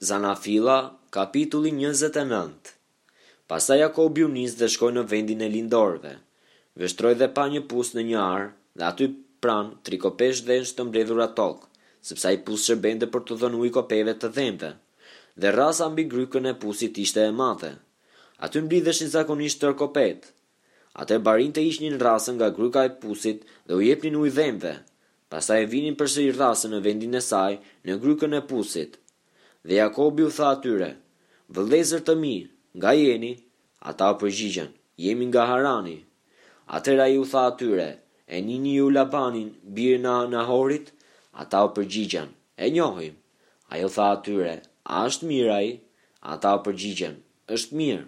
Zanafilla, kapitulli njëzet e nëntë Pastaj Jakobi u nis dhe shkoi në vendin e lindorëve. Vështroi dhe pa një pus në një arë, dhe aty pranë tri kope dhensh të mbledhura tokë, sepse ai pus shërbente për t'u dhënë ujë kopeve të dhenve. Dhe rrasa mbi grykën e pusit ishte e madhe. Aty mblidheshin zakonisht tërë kopet. Atëherë barinjtë e hiqnin rrasën nga gryka e pusit dhe u jepnin ujë dhenve. Pastaj e vinin përsëri rrasën në vendin e saj, në grykën e pusit. Dhe Jakobi u tha atyre, Vëllezër të mi, nga jeni? Ata u përgjigjën, Jemi nga Harani. Atëherë ai u tha atyre, E njihni ju Labanin, birin e Nahorit? Ata u përgjigjën, E njohim. Ai u tha atyre, A është mirë ai? Ata u përgjigjën, Është mirë.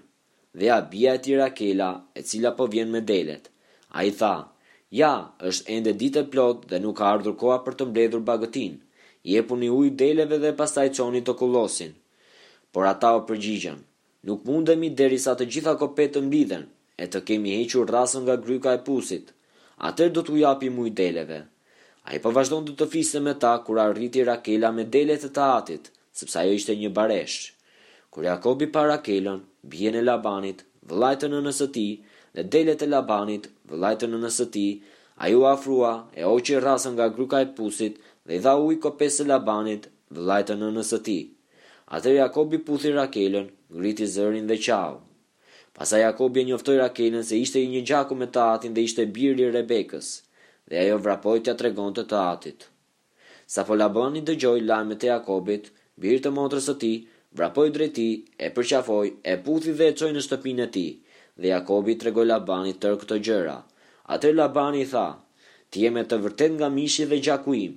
dhe ja bija e tij Rakela, e cila po vjen me delet. Ai tha, Ja, është ende ditë e plotë dhe nuk ka ardhur koha për të mbledhur bagëtinë. Jepuni ujë deleve dhe pastaj çojini të kullosin. Por ata u përgjigjën, Nuk mundemi derisa të gjitha kopet të mblidhen e të kemi hequr rrasën nga gryka e pusit. Atëherë do t'u japim ujë deleve. Ai po vazhdonte të fliste me ta kur arriti Rakela me delet e të atit, sepse ajo ishte një bareshë. Kur Jakobi pa Rakelën, bijën e Labanit, vëllait të nënës së tij, dhe delet e Labanit, vëllait të nënës së tij, ai u afrua, e hoqi rrasën nga gryka e pusit dhe i dha ujë kopesë së Labanit, vëllait të nënës së tij. Atëherë Jakobi puthi Rakelën, ngriti zërin dhe qau. Pastaj Jakobi e njoftoi Rakelën se ishte i një gjaku me të atin dhe ishte bir i Rebekës, dhe ajo vrapoi t'ia tregonte të atit. Sapo Labani dëgjoi lajmet e Jakobit, birit të motrës së tij, vrapoi drejt tij, e përqafoi, e puthi dhe e çoi në shtëpinë e tij, dhe Jakobi i tregoi Labanit tërë këto gjëra. Atëherë Labani i tha, Ti je me të vërtetë nga mishi dhe gjaku im.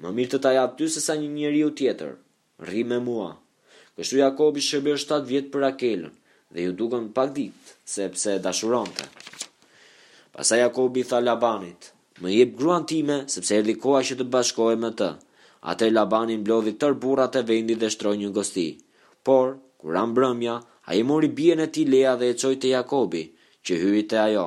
Më mirë të ta jap ty sesa një njeriu tjetër. Rri me mua. Kështu Jakobi shërbeu shtatë vjet për Rakelën dhe iu dukën pak ditë, sepse e dashuronte. Pastaj Jakobi i tha Labanit, Më jep gruan time, sepse erdhi koha që të bashkohem me të. Atëherë Labani mblodhi tërë burrat e vendit dhe shtroi një gosti. Por, kur ra mbrëmja, ai mori bijën e tij Lea dhe e çoi te Jakobi, që hyri te ajo.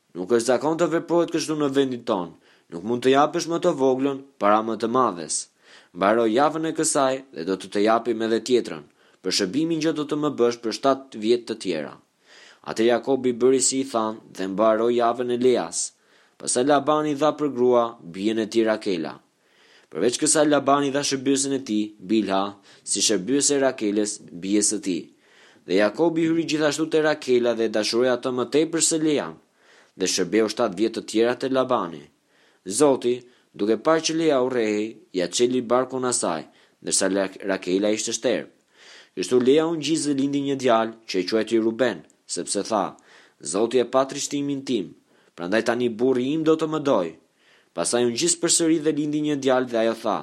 Nuk është zakon të veprohet kështu në vendin tonë, nuk mund të japësh më të voglën para më të madhes. Mbaroje javën e kësaj dhe do të të japim edhe tjetrën, për shërbimin që do të më bësh për shtatë vjet të tjera. Atëherë Jakobi bëri si i thanë dhe mbaroi javën e Leas. Pastaj Labani i dha për grua bijën e tij Rakela. Përveç kësaj Labani i dha shërbyesen e tij, Bilha, si shërbyese e Rakelës, bijës së tij. Dhe Jakobi hyri gjithashtu te Rakela dhe e dashuroi atë më tepër se Lean, dhe shërbeu shtatë vjet të tjera te Labani. Zoti, duke parë që Lea urrehej, ia çeli barkun asaj, ndërsa Rakela ishte shterpë. Kështu Lea u ngjis dhe lindi një djalë, që e quajti Ruben, sepse tha, Zoti e pa trishtimin tim, prandaj tani burri im do të më dojë. Pastaj u ngjis përsëri dhe lindi një djalë dhe ajo tha,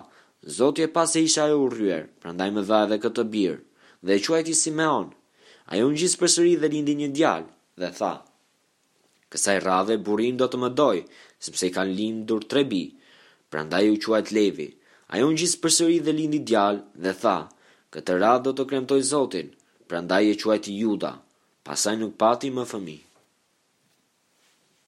Zoti e pa se isha e urryer, prandaj më dha edhe këtë bir. Dhe e quajti Simeon. Ajo u ngjis përsëri dhe lindi një djalë, dhe tha, Kësaj radhe burri im do të më dojë, sepse i kam lindur tre bij. Prandaj u quajt Levi. Ajo u ngjis përsëri dhe lindi djalë, dhe tha, Këtë radhë do të kremtoj Zotin. Prandaj e quajti Juda. Pastaj nuk pati më fëmijë.